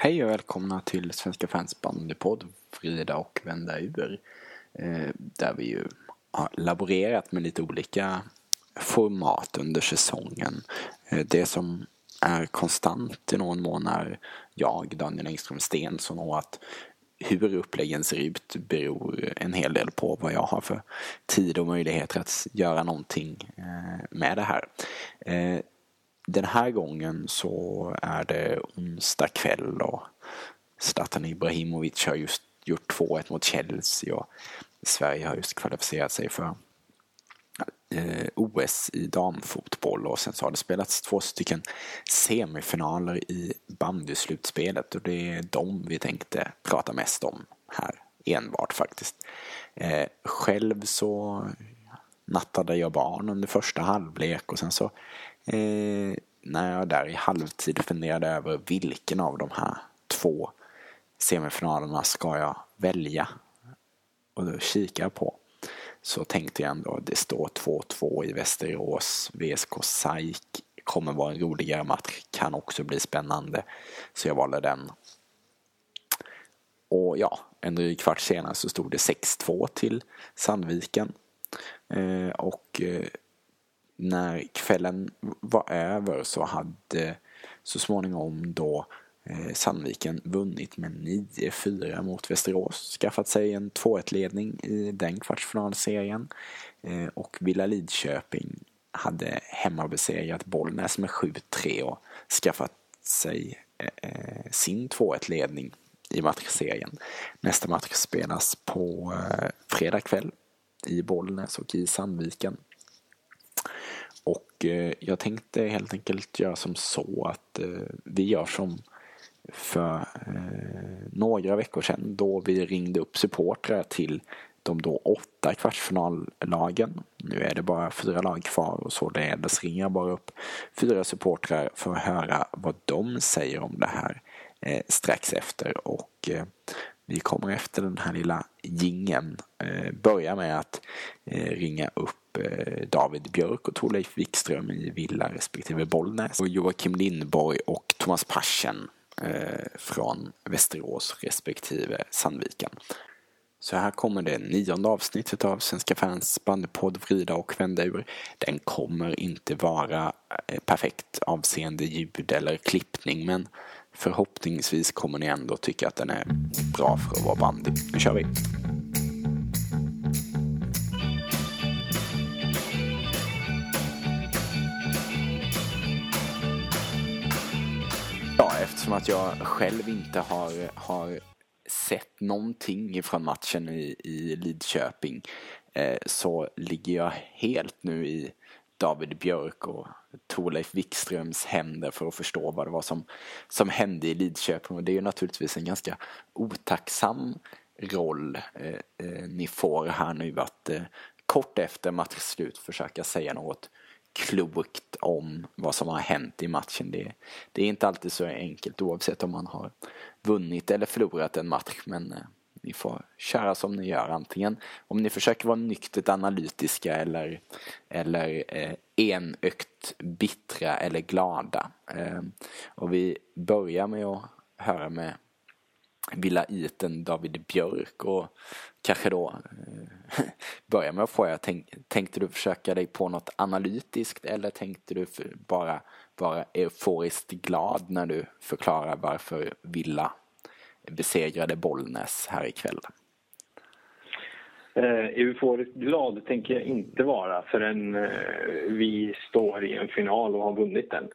Hej och välkomna till Svenska fans bandypodd Vrida och vända ur. Eh, där vi ju har laborerat med lite olika format under säsongen. Eh, det som är konstant i någon mån är jag, Daniel Engström Stensson och att hur uppläggen ser ut beror en hel del på vad jag har för tid och möjligheter att göra någonting eh, med det här. Den här gången så är det onsdag kväll och Zlatan Ibrahimovic har just gjort 2-1 mot Chelsea och Sverige har just kvalificerat sig för eh, OS i damfotboll och sen så har det spelats två stycken semifinaler i bandyslutspelet och det är de vi tänkte prata mest om här enbart faktiskt. Eh, själv så nattade jag barn under första halvlek och sen så eh, när jag där i halvtid funderade över vilken av de här två semifinalerna ska jag välja och då kikar jag på så tänkte jag ändå att det står 2-2 i Västerås. VSK SAIK kommer vara en roligare match, kan också bli spännande. Så jag valde den. Och ja, en dryg kvart senare så stod det 6-2 till Sandviken. Eh, och eh, när kvällen var över så hade så småningom då eh, Sandviken vunnit med 9-4 mot Västerås. Skaffat sig en 2-1-ledning i den kvartsfinalserien. Eh, och Villa Lidköping hade hemmabesegrat Bollnäs med 7-3 och skaffat sig eh, sin 2-1-ledning i matchserien. Nästa match spelas på fredag kväll i Bollnäs och i Sandviken. Och eh, jag tänkte helt enkelt göra som så att eh, vi gör som för eh, några veckor sedan då vi ringde upp supportrar till de då åtta kvartsfinallagen. Nu är det bara fyra lag kvar och således ringer jag bara upp fyra supportrar för att höra vad de säger om det här eh, strax efter. Och eh, vi kommer efter den här lilla gingen eh, börja med att ringa upp Eh, David Björk och Torleif Wikström i Villa respektive Bollnäs och Joakim Lindborg och Thomas Paschen eh, från Västerås respektive Sandviken. Så här kommer det nionde avsnittet av Svenska fans bandypodd Vrida och vända ur. Den kommer inte vara eh, perfekt avseende ljud eller klippning men Förhoppningsvis kommer ni ändå tycka att den är bra för att vara bandy. Nu kör vi! Eftersom att jag själv inte har, har sett någonting från matchen i, i Lidköping eh, så ligger jag helt nu i David Björk och Torleif Wikströms händer för att förstå vad det var som, som hände i Lidköping. Och det är ju naturligtvis en ganska otacksam roll eh, eh, ni får här nu att eh, kort efter matchslut försöka säga något klokt om vad som har hänt i matchen. Det, det är inte alltid så enkelt oavsett om man har vunnit eller förlorat en match. Men eh, ni får köra som ni gör antingen om ni försöker vara nyktert analytiska eller, eller eh, enögt bittra eller glada. Eh, och vi börjar med att höra med Villa Iten David Björk och kanske då eh, börja med att fråga, tänk, tänkte du försöka dig på något analytiskt eller tänkte du bara vara euforiskt glad när du förklarar varför Villa besegrade Bollnäs här ikväll? Eh, euforiskt glad tänker jag inte vara förrän eh, vi står i en final och har vunnit den.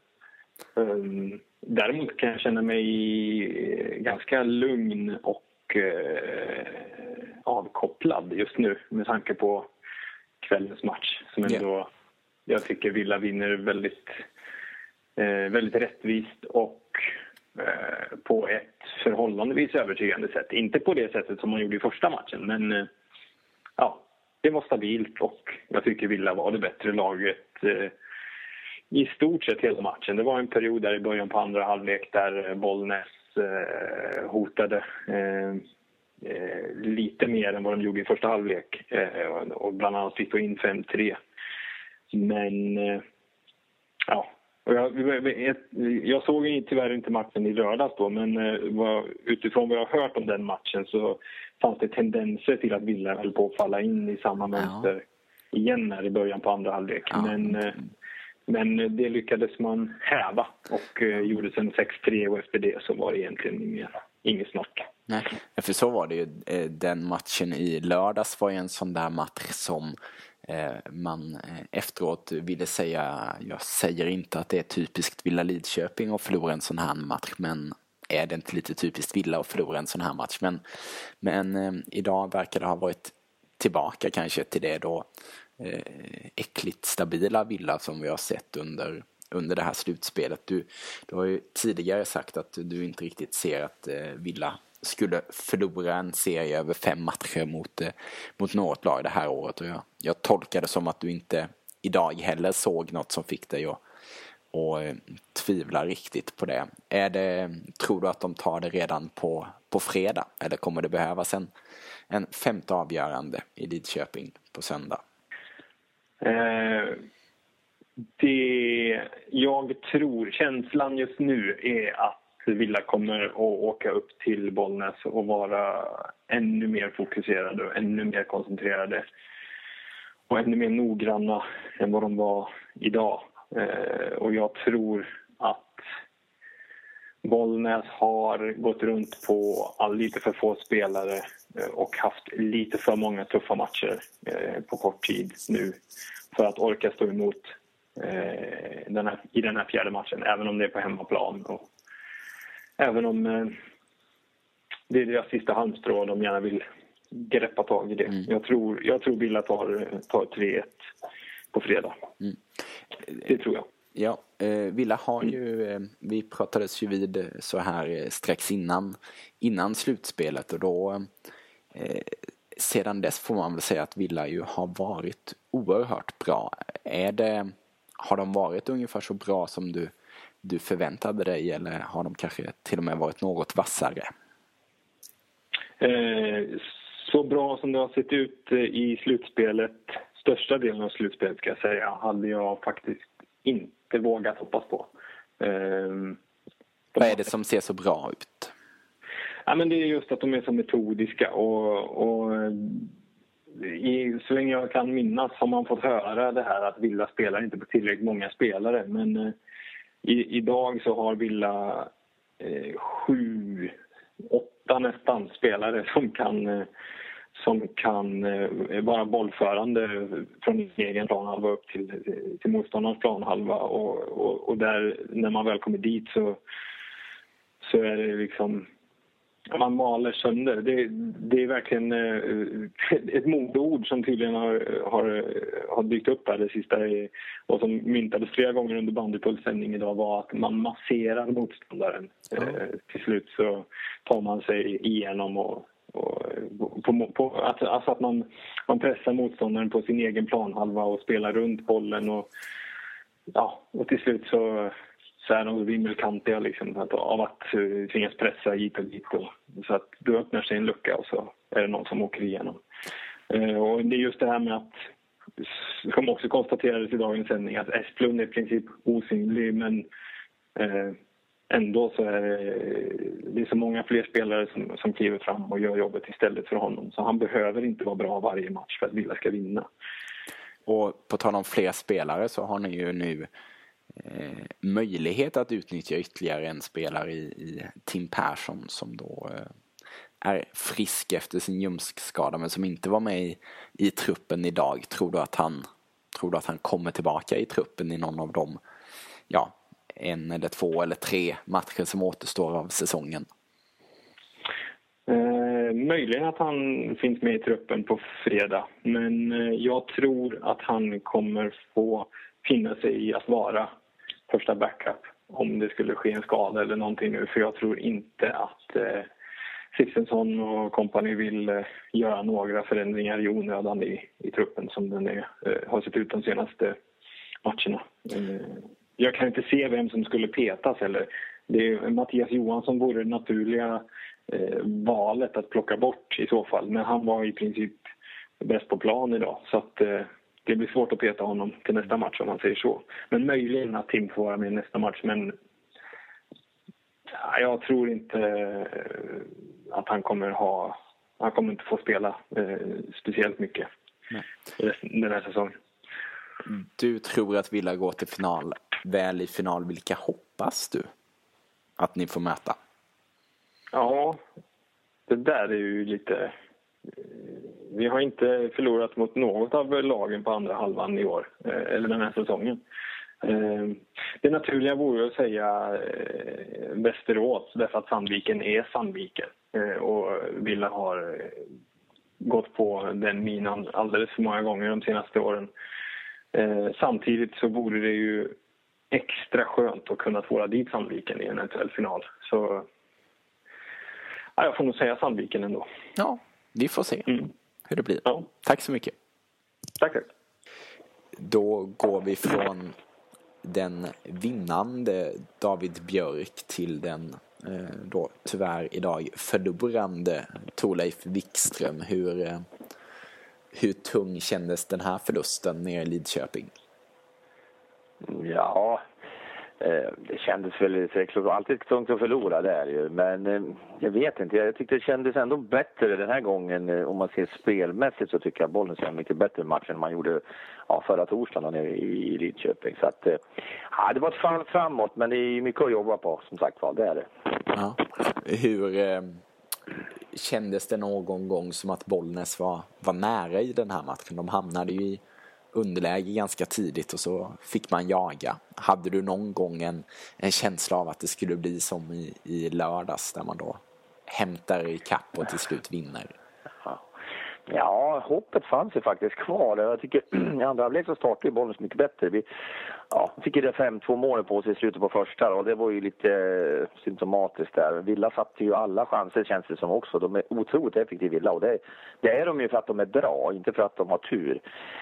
Um, däremot kan jag känna mig ganska lugn och eh, avkopplad just nu med tanke på kvällens match som ändå yeah. jag tycker Villa vinner väldigt, eh, väldigt rättvist och Eh, på ett förhållandevis övertygande sätt. Inte på det sättet som man gjorde i första matchen, men eh, ja, det var stabilt och jag tycker Villa var det bättre laget eh, i stort sett hela matchen. Det var en period där i början på andra halvlek där Bollnäs hotade lite mer än vad de gjorde i första halvlek och bland annat fick få in 5-3. Men ja, Och jag, jag såg tyvärr inte matchen i lördags då, men vad, utifrån vad jag har hört om den matchen så fanns det tendenser till att Villa höll på att falla in i samma mönster ja. igen här i början på andra halvlek. Ja. Men, men det lyckades man häva och eh, gjorde sen 6-3 och efter det så var det egentligen inget, inget snack. Nej, för så var det ju. Eh, den matchen i lördags var ju en sån där match som eh, man efteråt ville säga, jag säger inte att det är typiskt Villa Lidköping att förlora en sån här match, men är det inte lite typiskt Villa att förlora en sån här match? Men, men idag verkar det ha varit tillbaka kanske till det då Eh, äckligt stabila Villa som vi har sett under, under det här slutspelet. Du, du har ju tidigare sagt att du inte riktigt ser att eh, Villa skulle förlora en serie över fem matcher mot, eh, mot något lag det här året. Och jag, jag tolkar det som att du inte idag heller såg något som fick dig att och tvivlar tvivla riktigt på det. Är det. Tror du att de tar det redan på, på fredag eller kommer det behövas en, en femte avgörande i Lidköping på söndag? Eh, det jag tror, känslan just nu är att Villa kommer att åka upp till Bollnäs och vara ännu mer fokuserade och ännu mer koncentrerade och ännu mer noggranna än vad de var idag. Eh, och jag tror att Bollnäs har gått runt på lite för få spelare eh, och haft lite för många tuffa matcher eh, på kort tid nu för att orka stå emot den här, i den här fjärde matchen, även om det är på hemmaplan. Och Även om eh, det är deras sista halmstrå och de gärna vill greppa tag i det. Mm. Jag tror, jag tror Villa tar, tar 3-1 på fredag. Mm. Det tror jag. Ja, eh, Villa har ju, eh, vi pratades ju vid så här eh, strax innan, innan slutspelet och då eh, sedan dess får man väl säga att Villa ju har varit oerhört bra. Är det, har de varit ungefär så bra som du du förväntade dig eller har de kanske till och med varit något vassare? Eh, så bra som det har sett ut eh, i slutspelet, största delen av slutspelet ska jag säga, hade jag faktiskt inte vågat hoppas på. Eh, Vad är det som ser så bra ut? Ja, men det är just att de är så metodiska och, och i, så länge jag kan minnas har man fått höra det här att Villa spelar inte på tillräckligt många spelare. Men i, idag så har Villa eh, sju, åtta nästan spelare som kan, eh, som kan eh, vara bollförande från egen planhalva upp till, till motståndarens planhalva. Och, och, och där, när man väl kommer dit så, så är det liksom man maler sönder. Det, det är verkligen eh, ett modeord som tydligen har, har, har dykt upp här det sista och som myntades flera gånger under bandypulssändning idag var att man masserar motståndaren. Mm. till slut så tar man sig igenom och på, på, att, alltså att man, man pressar motståndaren på sin egen planhalva och spelar runt bollen och ja, och till slut så så är de vimmelkantiga liksom, av att eh, tvingas pressa hit och dit. Och, så att då öppnar sig en lucka och så är det någon som åker igenom. Eh, och det är just det här med att, som också konstaterades i dagens sändning, att Esplund är i princip osynlig men eh, ändå så är det, det är så många fler spelare som, som kliver fram och gör jobbet istället för honom. Så han behöver inte vara bra varje match för att Villa ska vinna. Och på tal om fler spelare så har ni ju nu eh, möjlighet att utnyttja ytterligare en spelare i, i Tim Persson som då eh, är frisk efter sin ljumskskada men som inte var med i, i truppen idag. Tror du, att han, tror du att han kommer tillbaka i truppen i någon av de ja, en eller två eller tre matcher som återstår av säsongen? Eh, möjligen att han finns med i truppen på fredag men eh, jag tror att han kommer få finna sig i att vara första backup om det skulle ske en skada eller någonting nu. För jag tror inte att eh, Sixtensson och kompani vill eh, göra några förändringar i onödan i, i truppen som den är, eh, har sett ut de senaste matcherna. Eh, jag kan inte se vem som skulle petas heller. Det är, Mattias Johansson vore det naturliga eh, valet att plocka bort i så fall. Men han var i princip bäst på plan idag. Så att, eh, det blir svårt att peta honom till nästa match om man säger så. Men möjligen att Tim får vara med nästa match. Men ja, jag tror inte eh, att han kommer ha... Han kommer inte få spela eh, speciellt mycket Nej. den här säsongen. Du tror att Villa går till final, väl i final. Vilka hoppas du att ni får möta? Ja, det där är ju lite... Vi har inte förlorat mot något av lagen på andra halvan i år, eh, eller den här säsongen. Eh, det naturliga vore att säga eh, Västerås därför att Sandviken är Sandviken och Villa har gått på den minan alldeles för många gånger de senaste åren. Samtidigt så borde det ju extra skönt att kunna tvåla dit Sandviken i en eventuell final. Så ja, jag får nog säga Sandviken ändå. Ja, vi får se mm. hur det blir. Ja. Tack så mycket. Tack, tack. Då går vi från den vinnande David Björk till den eh, då tyvärr idag förlorande Torleif Wikström. Hur, eh, hur tung kändes den här förlusten nere i Lidköping? Ja, eh, det kändes väl säkert alltid tungt att förlora där ju. Men eh, jag vet inte, jag tyckte det kändes ändå bättre den här gången. Eh, om man ser spelmässigt så tycker jag bollen ser mycket bättre match än man gjorde ja, förra torsdagen i Lidköping. Så att, ja, det var ett fall framåt men det är mycket att jobba på som sagt var, det är det. Ja. Hur eh, kändes det någon gång som att Bollnäs var, var nära i den här matchen? De hamnade ju i underläge ganska tidigt och så fick man jaga. Hade du någon gång en, en känsla av att det skulle bli som i, i lördags där man då hämtar i kapp och till slut vinner? Ja, hoppet fanns ju faktiskt kvar. Jag tycker i andra halvlek så startade bollen så mycket bättre. Vi ja, fick ju det 5-2 målet på sig i slutet på första och det var ju lite eh, symptomatiskt där. Villa satte ju alla chanser känns det som också. De är otroligt effektiva Villa och det, det, är de ju för att de är bra, inte för att de har tur.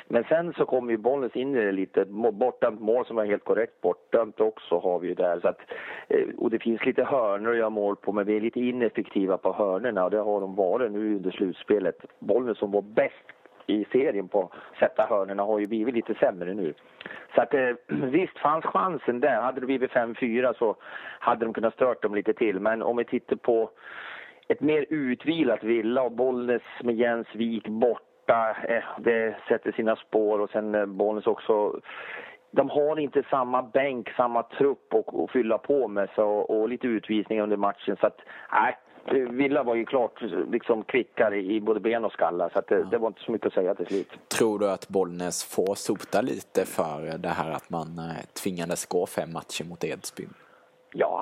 Men sen så kommer ju bollen in i det lite. Bortdömt mål som var helt korrekt bortdömt också har vi ju där. Så att, eh, och det finns lite hörnor att göra mål på men vi är lite ineffektiva på hörnorna och det har de varit nu under slutspelet. Bollen som var bäst i serien på att sätta hörnorna har ju blivit lite sämre nu. Så att eh, visst fanns chansen där. Hade det blivit 5-4 så hade de kunnat stört dem lite till. Men om vi tittar på ett mer utvilat Villa och Bollnäs med Jens Wik borta. Eh, det sätter sina spår och sen eh, Bollnäs också de har inte samma bänk, samma trupp att fylla på med så, och lite utvisningar under matchen. Så att, nej, Eh, Villa var ju klart liksom kvickare i både ben och skallar så det, ja. det, var inte så mycket att säga till slut. Tror du att Bollnäs får sota lite för det här att man eh, tvingades gå fem matcher mot Edsbyn?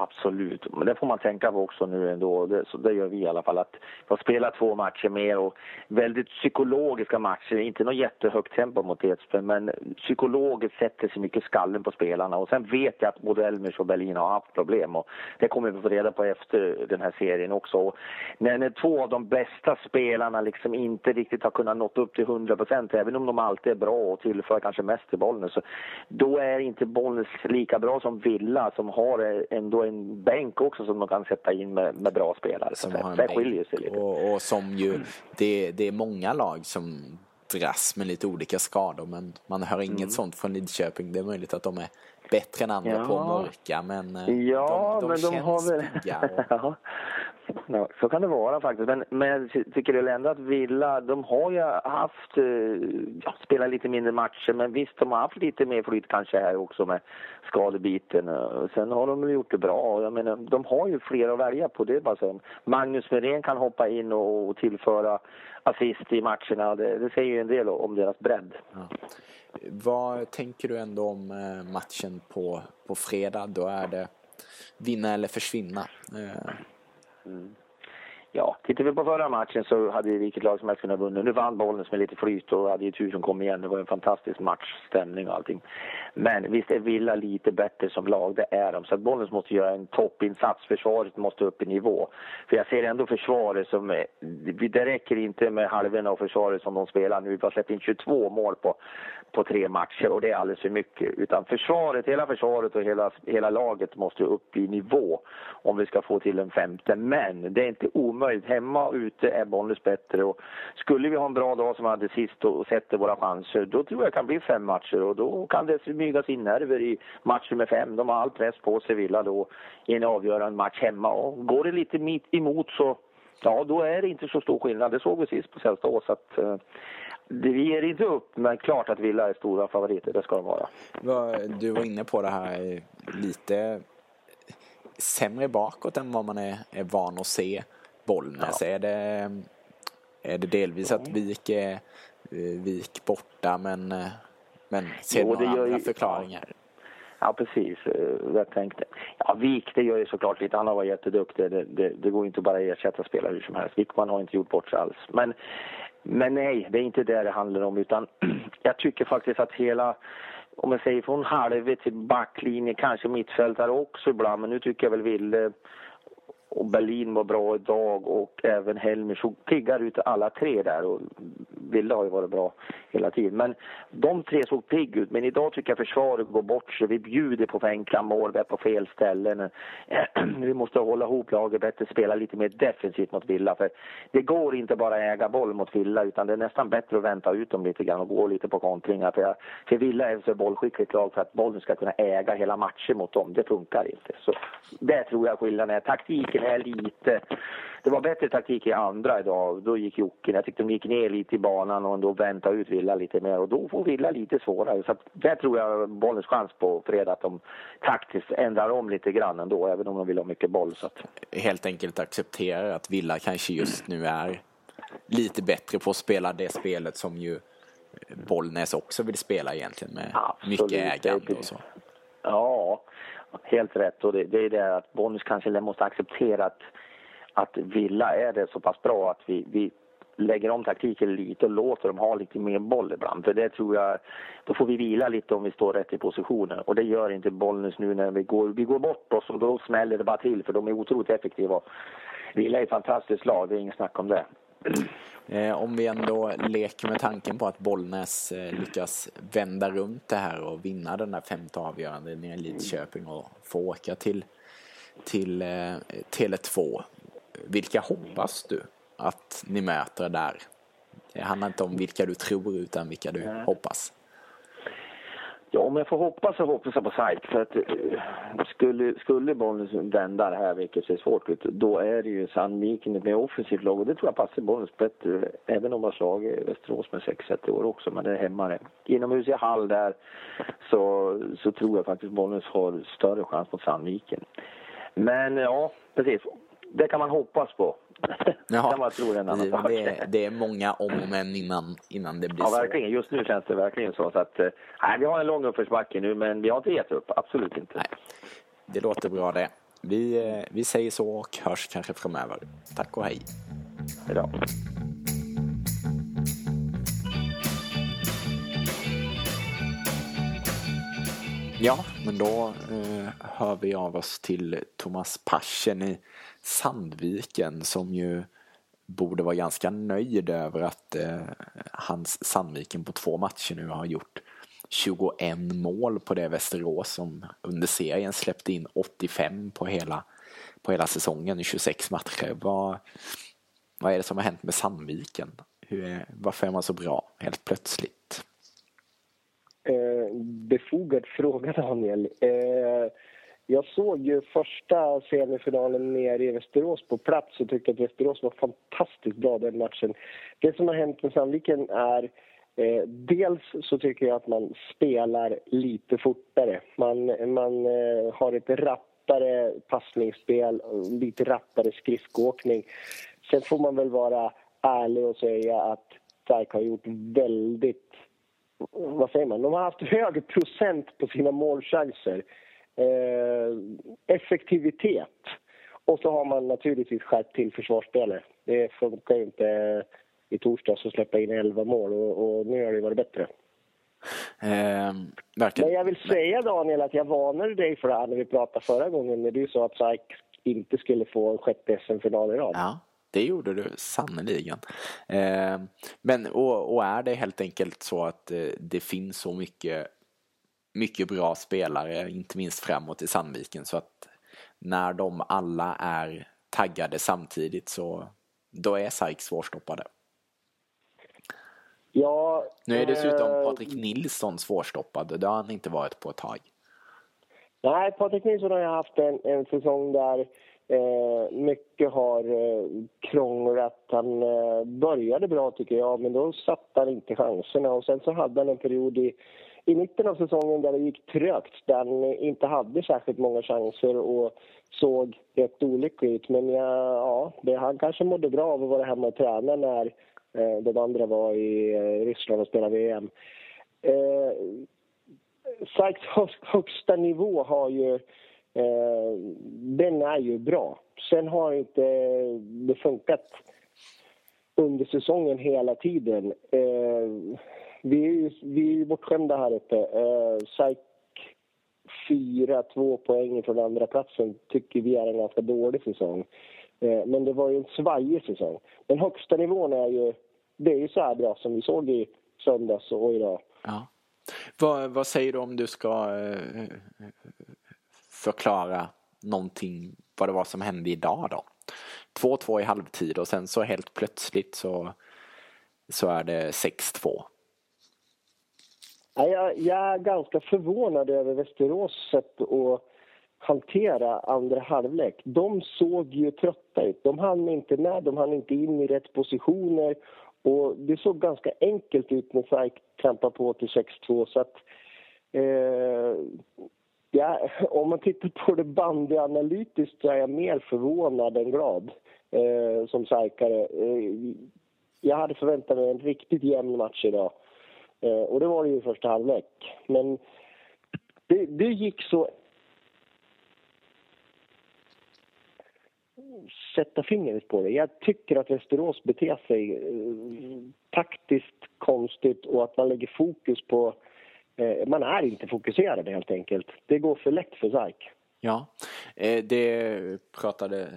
Absolut. Men det får man tänka på också nu ändå. Det, så det gör vi i alla fall. Att vi har spelat två matcher mer och väldigt psykologiska matcher. Inte något jättehögt tempo mot Edsbyn, men psykologiskt sätter sig mycket skallen på spelarna. Och sen vet jag att både Elmers och Berlin har haft problem och det kommer vi få reda på efter den här serien också. Och när, när två av de bästa spelarna liksom inte riktigt har kunnat nå upp till 100 procent, även om de alltid är bra och tillför kanske mest till bollen, så då är inte Bollnäs lika bra som Villa som har ändå en bänk också som de kan sätta in med, med bra spelare. Som så det skiljer sig lite. Och, och som ju, det, det är många lag som dras med lite olika skador men man hör inget mm. sånt från Lidköping. Det är möjligt att de är bättre än andra ja. på mörka men eh, ja, de, de men känns de har väl... Och... Ja, så kan det vara faktiskt. Men, men jag tycker ändå att Villa, de har ju haft, eh, ja, spelat lite mindre matcher, men visst, de har haft lite mer flyt kanske här också med skadebiten. Eh, sen har de gjort det bra. Jag menar, de har ju fler att välja på, det är bara så. Magnus Merén kan hoppa in och tillföra assist i matcherna. Det, det säger ju en del om deras bredd. Ja. Vad tänker du ändå om eh, matchen på, på fredag? Då är det vinna eller försvinna. Mm. Ja, tittar vi på förra matchen så hade vilket lag som helst kunnat vinna. Nu vann bollen med lite flyt och hade ju tur som kom igen. Det var en fantastisk matchstämning och allting. Men visst är Villa lite bättre som lag, det är de. Så att Bollnäs måste göra en toppinsats. Försvaret måste upp i nivå. För jag ser ändå försvaret som... Eh, det räcker inte med halvorna av försvaret som de spelar nu. Vi har släppt in 22 mål på, på tre matcher och det är alldeles för mycket. Utan försvaret, hela försvaret och hela, hela laget måste upp i nivå om vi ska få till en femte. Men det är inte omöjligt. Hemma och ute är Bollnäs bättre och skulle vi ha en bra dag som vi hade sist och sätter våra chanser, då tror jag det kan bli fem matcher och då kan det smygas in nerver i match nummer fem. De har all press på sig, Villa då, i en avgörande match hemma. Och går det lite emot så Ja, då är det inte så stor skillnad. Det såg vi sist på Sällstad att eh, vi ger inte upp, men klart att Villa är stora favoriter, det ska de vara. Du var inne på det här lite sämre bakåt än vad man är, är van att se Bollnäs. Ja. Är, det, är det delvis att Vik är eh, Vik borta, men, eh, men ser du några andra ju, förklaringar? Ja. Precis. Eh, jag tänkte. Ja, Wik, det gör ju såklart lite. Han har varit jätteduktig. Det, det, det går inte bara att ersätta spelare hur som helst. Wickman har inte gjort bort sig alls. Men, men nej, det är inte det det handlar om. Utan jag tycker faktiskt att hela, om jag säger från halv till backlinje, kanske mittfältare också ibland. Men nu tycker jag väl Ville och Berlin var bra idag och även Helmer såg piggare ut alla tre där och Ville har ju varit bra hela tiden. Men de tre såg pigg ut. Men idag tycker jag försvaret går bort sig. Vi bjuder på enkla mål, vi är på fel ställen. Vi måste hålla ihop laget bättre, spela lite mer defensivt mot Villa. För det går inte bara att äga boll mot Villa utan det är nästan bättre att vänta ut dem lite grann och gå lite på kontringar. För, för Villa är ett så bollskickligt lag för att bollen ska kunna äga hela matchen mot dem. Det funkar inte. Så det tror jag skillnaden är. Taktiken är lite det var bättre taktik i andra idag. Då gick Jocke, jag tyckte de gick ner lite i banan och då väntade ut Villa lite mer och då får Villa lite svårare. Så där tror jag bollens chans på fredag att de taktiskt ändrar om lite grann ändå, även om de vill ha mycket boll. Så att... Helt enkelt acceptera att Villa kanske just nu är lite bättre på att spela det spelet som ju Bollnäs också vill spela egentligen med Absolut. mycket ägande och så. Ja, helt rätt. Och det, det är det att Bollnäs kanske måste acceptera att att Villa är det så pass bra att vi, vi lägger om taktiken lite och låter dem ha lite mer boll ibland. För det tror jag, då får vi vila lite om vi står rätt i positionen. Och det gör inte Bollnäs nu när vi går, vi går bort oss och då smäller det bara till för de är otroligt effektiva. Villa är ett fantastiskt lag, det är inget snack om det. Eh, om vi ändå leker med tanken på att Bollnäs eh, lyckas vända runt det här och vinna den där femte avgörande nere i Lidköping och få åka till, till eh, Tele2 vilka hoppas du att ni möter där? Det handlar inte om vilka du tror utan vilka du hoppas. Ja, om jag får hoppas så hoppas jag på SAIK. För att eh, skulle, skulle Bollnäs vända det här, vilket ser svårt ut, då är det ju Sandviken ett mer offensivt lag och det tror jag passar Bollnäs bättre. Även om de har slagit Västerås med 6-1 i år också, men det är hemma Inomhus i Hall där så, så tror jag faktiskt Bollnäs har större chans mot Sandviken. Men ja, precis det kan man hoppas på. Jaha. kan man tro en annan sak. Det, det, är många om och men innan, innan det blir ja, så. verkligen. Just nu känns det verkligen så. så att, eh, nej, vi har en lång uppförsbacke nu, men vi har inte gett upp. Absolut inte. Nej. Det låter bra det. Vi, eh, vi säger så och hörs kanske framöver. Tack och hej. Hejdå. Ja, men då eh, hör vi av oss till Thomas Paschen i Sandviken som ju borde vara ganska nöjd över att eh, hans Sandviken på två matcher nu har gjort 21 mål på det Västerås som under serien släppte in 85 på hela, på hela säsongen i 26 matcher. Vad, vad är det som har hänt med Sandviken? Hur är, varför är man så bra helt plötsligt? Eh, befogad fråga Daniel. Eh, jag såg ju första semifinalen nere i Västerås på plats och tyckte att Västerås var fantastiskt bra den matchen. Det som har hänt med Sandviken är eh, dels så tycker jag att man spelar lite fortare. Man, man eh, har ett rappare passningsspel, lite rappare skridskoåkning. Sen får man väl vara ärlig och säga att Stark har gjort väldigt... Vad säger man? De har haft hög procent på sina målchanser eh, effektivitet. Och så har man naturligtvis skärpt till försvarsspelet. Det funkar ju inte i torsdags att släppa in 11 mål och, och nu har det varit bättre. Eh, Men jag vill säga Daniel att jag varnade dig för det här när vi pratade förra gången när du sa att SAIK inte skulle få en sjätte SM-final i rad. Ja. Det gjorde du sannerligen. Eh, men och, och, är det helt enkelt så att eh, det finns så mycket, mycket bra spelare, inte minst framåt i Sandviken, så att när de alla är taggade samtidigt så då är SAIK svårstoppade. Ja, nu är dessutom eh, Patrik Nilsson svårstoppad. Det har han inte varit på ett tag. Nej, Patrik Nilsson har haft en, en säsong där eh, mycket har eh, krånglat. Han eh, började bra tycker jag, men då satte han inte chanserna. Och sen så hade han en period i, i mitten av säsongen där det gick trögt, där han inte hade särskilt många chanser och såg rätt olycklig ut. Men ja, ja det, han kanske mådde bra av att vara hemma och träna när eh, de andra var i eh, Ryssland och spelade VM. Eh, Sykes högsta nivå har ju, eh, den är ju bra. Sen har inte det funkat under säsongen hela tiden. Eh, vi är ju vi är bortskämda här uppe. Eh, Syke fyra, två poäng från andra platsen tycker vi är en ganska dålig säsong. Eh, men det var ju en svajig säsong. Den högsta nivån är ju, det är ju så här bra som vi såg i söndags och idag. Ja. Vad, vad säger du om du ska eh, förklara någonting, vad det var som hände idag då? 2-2 i halvtid och sen så helt plötsligt så, så är det 6-2. Jag, jag är ganska förvånad över Västerås sätt att hantera andra halvlek. De såg ju trötta ut. De hann inte med, de hann inte in i rätt positioner. Och det såg ganska enkelt ut när Sark trampade på till 6-2. Så att, eh, ja, om man tittar på det bandyanalytiskt så är jag mer förvånad än glad eh, som SAIKare. Eh, jag hade förväntat mig en riktigt jämn match idag. Eh, och det var det ju i första halvlek. Men det, det gick så sätta fingret på det. Jag tycker att Västerås beter sig eh, taktiskt konstigt och att man lägger fokus på... Eh, man är inte fokuserad helt enkelt. Det går för lätt för SAIK. Ja, eh, det pratade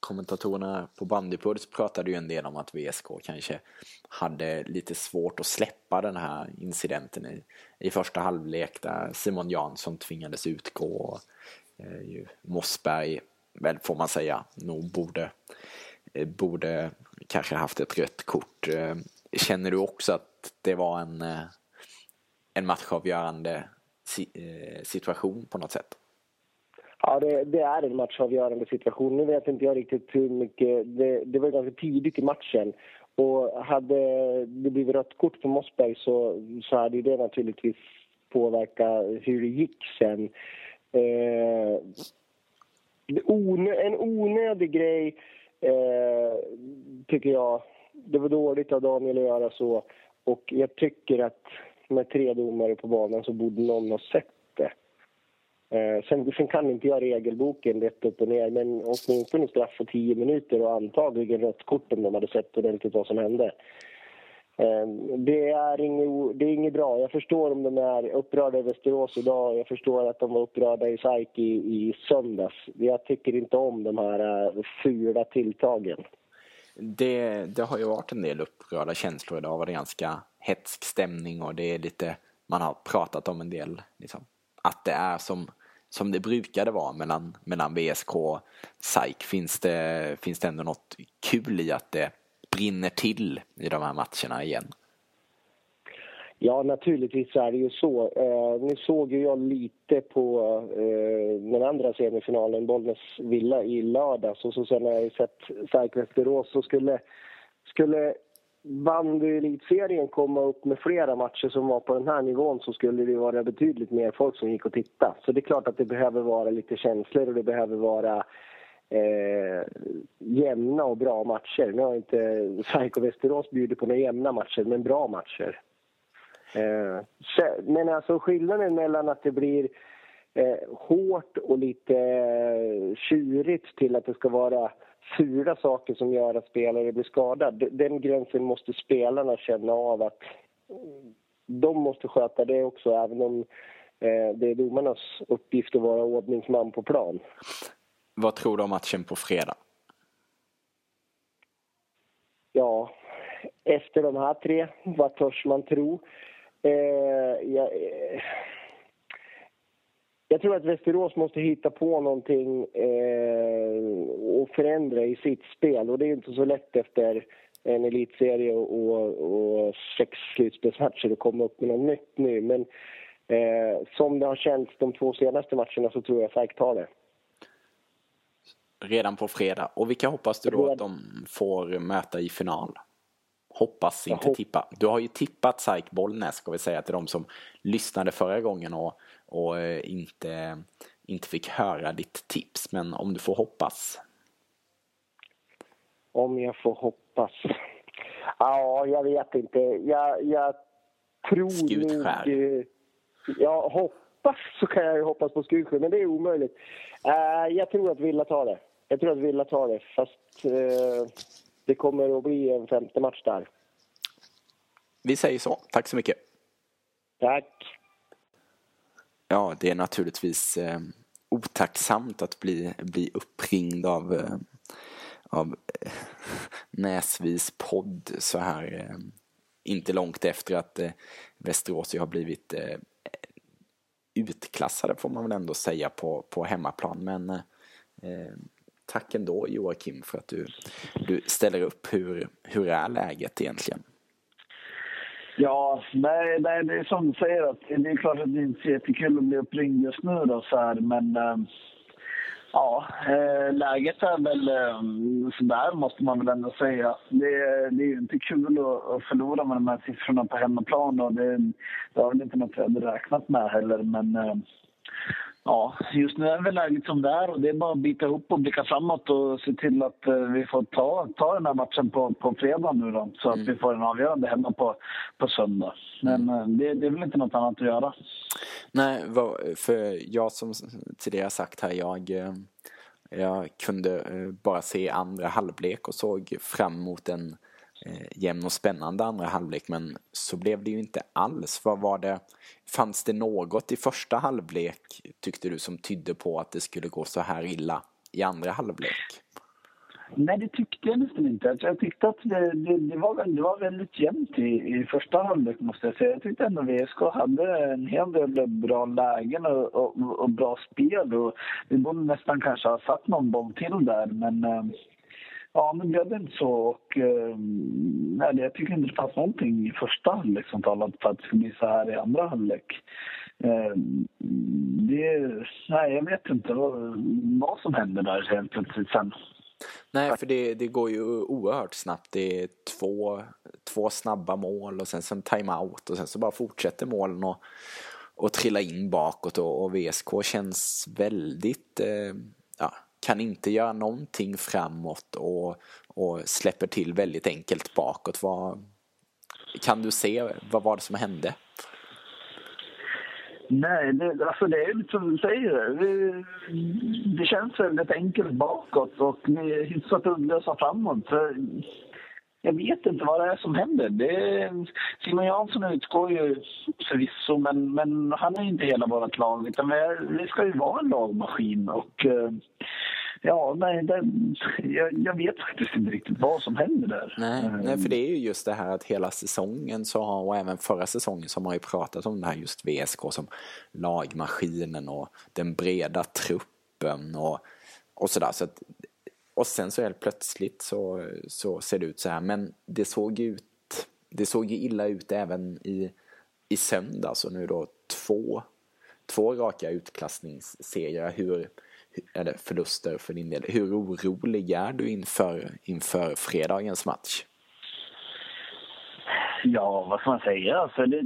kommentatorerna på Bandypuls pratade ju en del om att VSK kanske hade lite svårt att släppa den här incidenten i, i första halvlek där Simon Jansson tvingades utgå och eh, Mossberg väl får man säga nog borde, eh, borde kanske haft ett rött kort. Eh, känner du också att det var en, eh, en matchavgörande eh, situation på något sätt? Ja, det, det, är en matchavgörande situation. Nu vet inte jag riktigt hur mycket... Det, det var ganska tidigt i matchen. Och hade det blivit rött kort på Mossberg så, så hade det naturligtvis påverkat hur det gick sen. Eh, en onödig grej, eh, tycker jag. Det var dåligt av Daniel att göra så. Och jag tycker att med tre domare på banan så borde någon ha sett det. Eh, sen, sen kan inte jag regelboken rätt upp och ner men åtminstone straff för tio minuter och antagligen rött kort om de hade sett ordentligt vad som hände. Eh, det är, inget, det är inget bra. Jag förstår om de är upprörda i Västerås idag. Jag förstår att de var upprörda i SAIK i, i söndags. Jag tycker inte om de här eh, fula tilltagen. Det, det har ju varit en del upprörda känslor idag. Det var ganska hetsk stämning och det är lite, man har pratat om en del, liksom, att det är som, som det brukade vara mellan, mellan VSK och SAIK. Finns det, finns det ändå något kul i att det brinner till i de här matcherna igen? Ja, naturligtvis är det ju så. Eh, nu såg ju jag lite på eh, den andra semifinalen, Bollnäs-Villa, i lördags. Och så sen har jag sett SAIK Västerås så skulle, skulle bandy-elitserien komma upp med flera matcher som var på den här nivån så skulle det vara betydligt mer folk som gick och tittade. Så det är klart att det behöver vara lite känslor och det behöver vara eh, jämna och bra matcher. Nu har inte SAIK Västerås bjudit på några jämna matcher, men bra matcher. Eh, men alltså skillnaden mellan att det blir eh, hårt och lite eh, tjurigt till att det ska vara fula saker som gör att spelare blir skadade. Den gränsen måste spelarna känna av att de måste sköta det också, även om det är domarnas uppgift att vara ordningsman på plan. Vad tror du om matchen på fredag? ja, efter de här tre, vad törs man tro? Eh, jag, eh, jag tror att Västerås måste hitta på någonting eh, och förändra i sitt spel. Och det är inte så lätt efter en elitserie och, och, sex slutspelsmatcher att komma upp med något nytt nu. Men eh, som det har känts de två senaste matcherna så tror jag FAIK tar det. Redan på fredag. Och vilka hoppas du då att de får möta i final? Hoppas, inte tippa. Du har ju tippat SAIK Bollnäs, ska vi säga till de som lyssnade förra gången och, och eh, inte, inte fick höra ditt tips. Men om du får hoppas? Om jag får hoppas? Ja, jag vet inte. Jag, jag tror Skutskär. nog... Ja, hoppas så kan jag ju hoppas på Skutskär, men det är omöjligt. Uh, jag tror att Villa tar det. Jag tror att Villa tar det, fast det kommer att bli en femte match där. Vi säger så. Tack så mycket. Tack. Ja, det är naturligtvis eh, otacksamt att bli, bli uppringd av, eh, av eh, Näsvis podd så här eh, inte långt efter att eh, Västerås har blivit eh, utklassade får man väl ändå säga på, på hemmaplan. Men eh, tack ändå Joakim för att du, du ställer upp. Hur, hur är läget egentligen? Ja, nej, nej, det är som du säger. Att det är klart att det inte är så jättekul att bli uppringd just nu. Då, så här, men äh, ja, äh, läget är väl eh, äh, sådär, måste man väl ändå säga. Det, det är ju inte kul att, att, förlora med de här siffrorna på hemmaplan. Och det, det har väl inte något jag hade räknat med heller. Men ja, just nu är väl läget som det är och det är bara att bita ihop och blicka framåt och se till att eh, vi får ta, ta den här matchen på, på fredag nu då, så mm. att vi får en avgörande hemma på, på söndag. Men eh, det, det är väl inte något annat att göra. Nej, för jag som tidigare sagt här, jag, eh, jag kunde bara se andra halvlek och såg fram emot en Eh, jämn och spännande andra halvlek men så blev det ju inte alls. Vad var det? Fanns det något i första halvlek tyckte du som tydde på att det skulle gå så här illa i andra halvlek? Nej, det tyckte jag nästan inte. Alltså, jag tyckte att det, det, det, var, det var väldigt jämnt i, i första halvlek, måste jag säga. Jag tyckte ändå VSK hade en hel del bra lägen och, och, och bra spel. Och vi borde nästan kanske ha satt någon boll till där, men eh, Ja, men blev det inte så. Och, eh, nej, jag tycker inte det fanns någonting i första halvlek som talade för att det skulle bli så här i andra halvlek. Eh, det, nej, jag vet inte vad, vad som hände där helt plötsligt sen. Nej, för det, det går ju oerhört snabbt. Det är två, två snabba mål och sen en timeout och sen så bara fortsätter målen och, och trilla in bakåt och, och VSK känns väldigt eh, kan inte göra någonting framåt och, och släpper till väldigt enkelt bakåt. Vad, kan du se vad var det som hände? Nej, det, alltså det är lite som du säger. Det, det känns väldigt enkelt bakåt och vi är hyfsat uddlösa framåt jag vet inte vad det är som händer. Det, Simon Jansson utgår ju förvisso, men, men han är inte hela vårt lag. Utan vi, ska ju vara en lagmaskin. Och, eh, Ja, nej, det, jag, jag, vet faktiskt inte riktigt vad som händer där. Nej, nej, för det är ju just det här att hela säsongen så har, och även förra säsongen så har man ju pratat om det här just VSK som lagmaskinen och den breda truppen och, och sådär. Så att, och sen så helt plötsligt så, så ser det ut så här. Men det såg ut, det såg ju illa ut även i, i söndags alltså och nu då två, två raka utklassningsserier. Hur, eller förluster för din del. Hur orolig är du inför, inför fredagens match? Ja, vad ska man säga? Alltså det,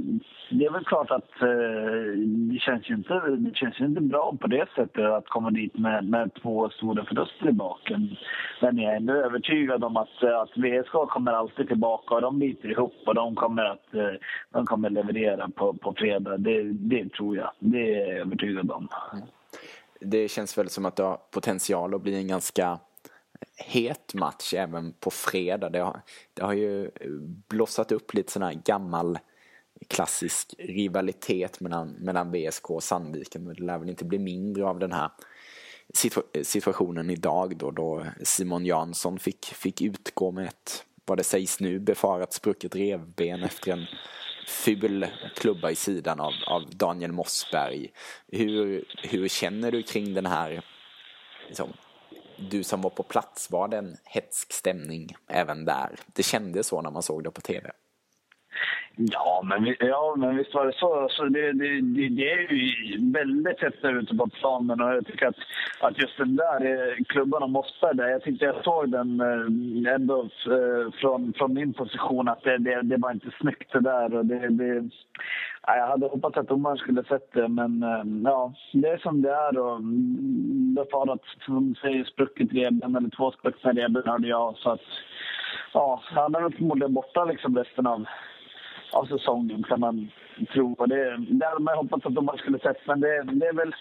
det är väl klart att eh, det, känns ju inte, det känns ju inte bra på det sättet att komma dit med, med två stora förluster i baken. Men jag är ändå övertygad om att, eh, att VSK kommer alltid tillbaka och de biter ihop och de kommer att eh, de kommer leverera på, på fredag. Det, det tror jag. Det är jag övertygad om. Mm det känns väl som att det har potential att bli en ganska het match även på fredag. Det har, det har ju blossat upp lite sån här gammal klassisk rivalitet mellan, mellan VSK och Sandviken. Men det lär väl inte bli mindre av den här situationen idag då, då Simon Jansson fick, fick utgå med ett, vad det sägs nu, befarat sprucket revben efter en ful klubba i sidan av, av Daniel Mossberg. Hur, hur känner du kring den här, liksom, du som var på plats, var det en hetsk stämning även där? Det kändes så när man såg det på tv. Ja, men, ja, men visst var det så. Alltså, det, det, det, det är ju väldigt hett ute på planen och jag tycker att, att just den där eh, klubban och Mossberg där, jag tyckte jag såg den eh, ändå eh, från, från min position att det, det, det var inte snyggt det där. Och det, det, ja, jag hade hoppats att domaren skulle sett det, men eh, ja, det är som det är. Och mm, befarat, som säger, sprucket revben eller två spruckna revben hörde jag. Så att, ja, han är väl förmodligen borta liksom resten av av säsongen kan man tro. Och det, det hade man hoppats att de skulle sett, men det, det, är väl,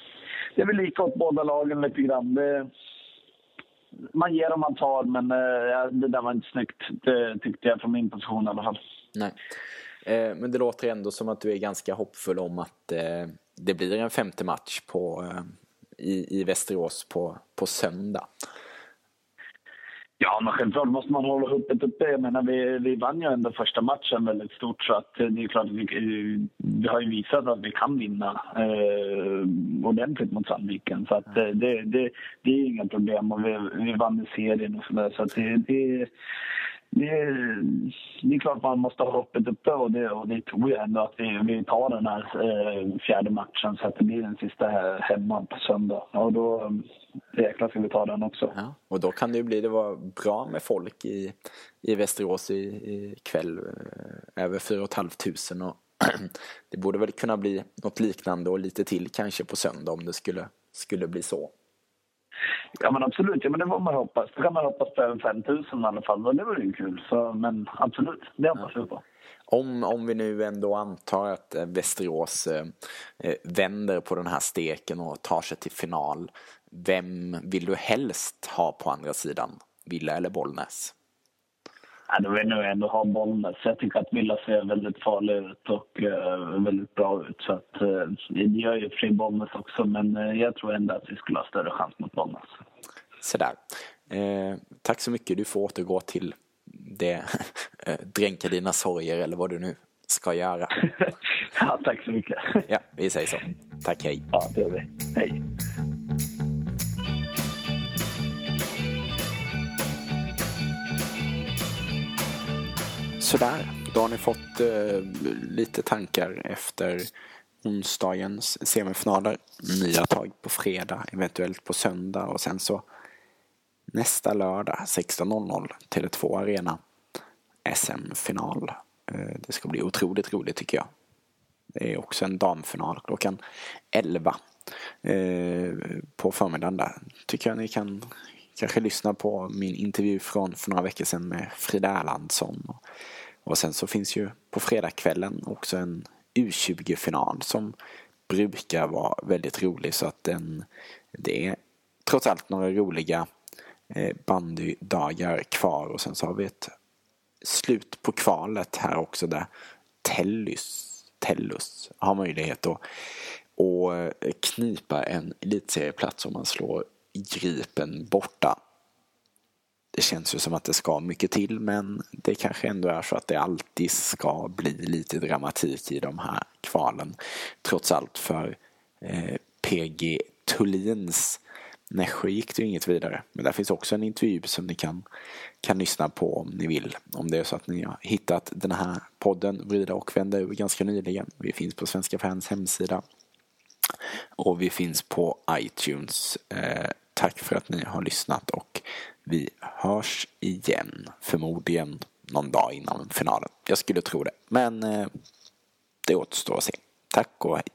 det är väl lika åt båda lagen lite grann. Det, man ger och man tar, men äh, det där var inte snyggt. Det tyckte jag från min position i alla fall. Nej. Eh, men det låter ändå som att du är ganska hoppfull om att eh, det blir en femte match på, eh, i, i Västerås på, på söndag. Ja, men självklart måste man hålla hoppet uppe. Jag menar, vi, vi vann ju ändå första matchen väldigt stort så att det är klart att vi, vi har ju visat att vi kan vinna eh, ordentligt mot Sandviken. Så att det, det, det, det är inga problem och vi, vi vann i serien och sådär. Så att det, det, det, det är klart man måste ha hoppet uppe och det, och det tror jag ändå att vi, vi tar den här eh, fjärde matchen så att det blir den sista här hemma på söndag. Och då eh, jäklar ska vi ta den också. Ja, och då kan det ju bli, det var bra med folk i, i Västerås i, i kväll, eh, över 4 500 och det borde väl kunna bli något liknande och lite till kanske på söndag om det skulle, skulle bli så. Ja men absolut, ja, men det får man hoppas. Då kan man hoppas på över 5 000 i alla fall och det vore ju kul. Så, men absolut, det hoppas vi på. Om, om vi nu ändå antar att eh, Västerås eh, eh, vänder på den här steken och tar sig till final. Vem vill du helst ha på andra sidan? Villa eller Bollnäs? Ja, då vill nog ändå ha Bollnäs. Jag tycker att Villa ser väldigt farlig ut och uh, väldigt bra ut. Så att, uh, det gör ju fri Bollnäs också, men uh, jag tror ändå att vi skulle ha större chans mot Bollnäs. Sådär. Eh, tack så mycket. Du får återgå till det. dränka dina sorger eller vad du nu ska göra. ja, tack så mycket. ja, vi säger så. Tack, hej. Ja, det gör vi. Hej. Sådär, då har ni fått eh, lite tankar efter onsdagens semifinaler. Nya tag på fredag, eventuellt på söndag och sen så nästa lördag 16.00 Tele2 Arena SM-final. Eh, det ska bli otroligt roligt tycker jag. Det är också en damfinal klockan 11 eh, på förmiddagen där. Tycker jag ni kan kanske lyssna på min intervju från för några veckor sedan med Frida Erlandsson. Och sen så finns ju på fredagskvällen också en U20-final som brukar vara väldigt rolig. Så att den, det är trots allt några roliga eh, bandydagar kvar. Och sen så har vi ett slut på kvalet här också där Tellus, Tellus har möjlighet att och eh, knipa en elitserieplats om man slår Gripen borta det känns ju som att det ska mycket till men det kanske ändå är så att det alltid ska bli lite dramatik i de här kvalen. Trots allt för eh, PG Tullins Nässjö gick det ju inget vidare. Men där finns också en intervju som ni kan, kan lyssna på om ni vill. Om det är så att ni har hittat den här podden Vrida och vända ur ganska nyligen. Vi finns på Svenska fans hemsida. Och vi finns på iTunes. Eh, tack för att ni har lyssnat och vi hörs igen, förmodligen någon dag innan finalen. Jag skulle tro det, men eh, det återstår att se. Tack och hej.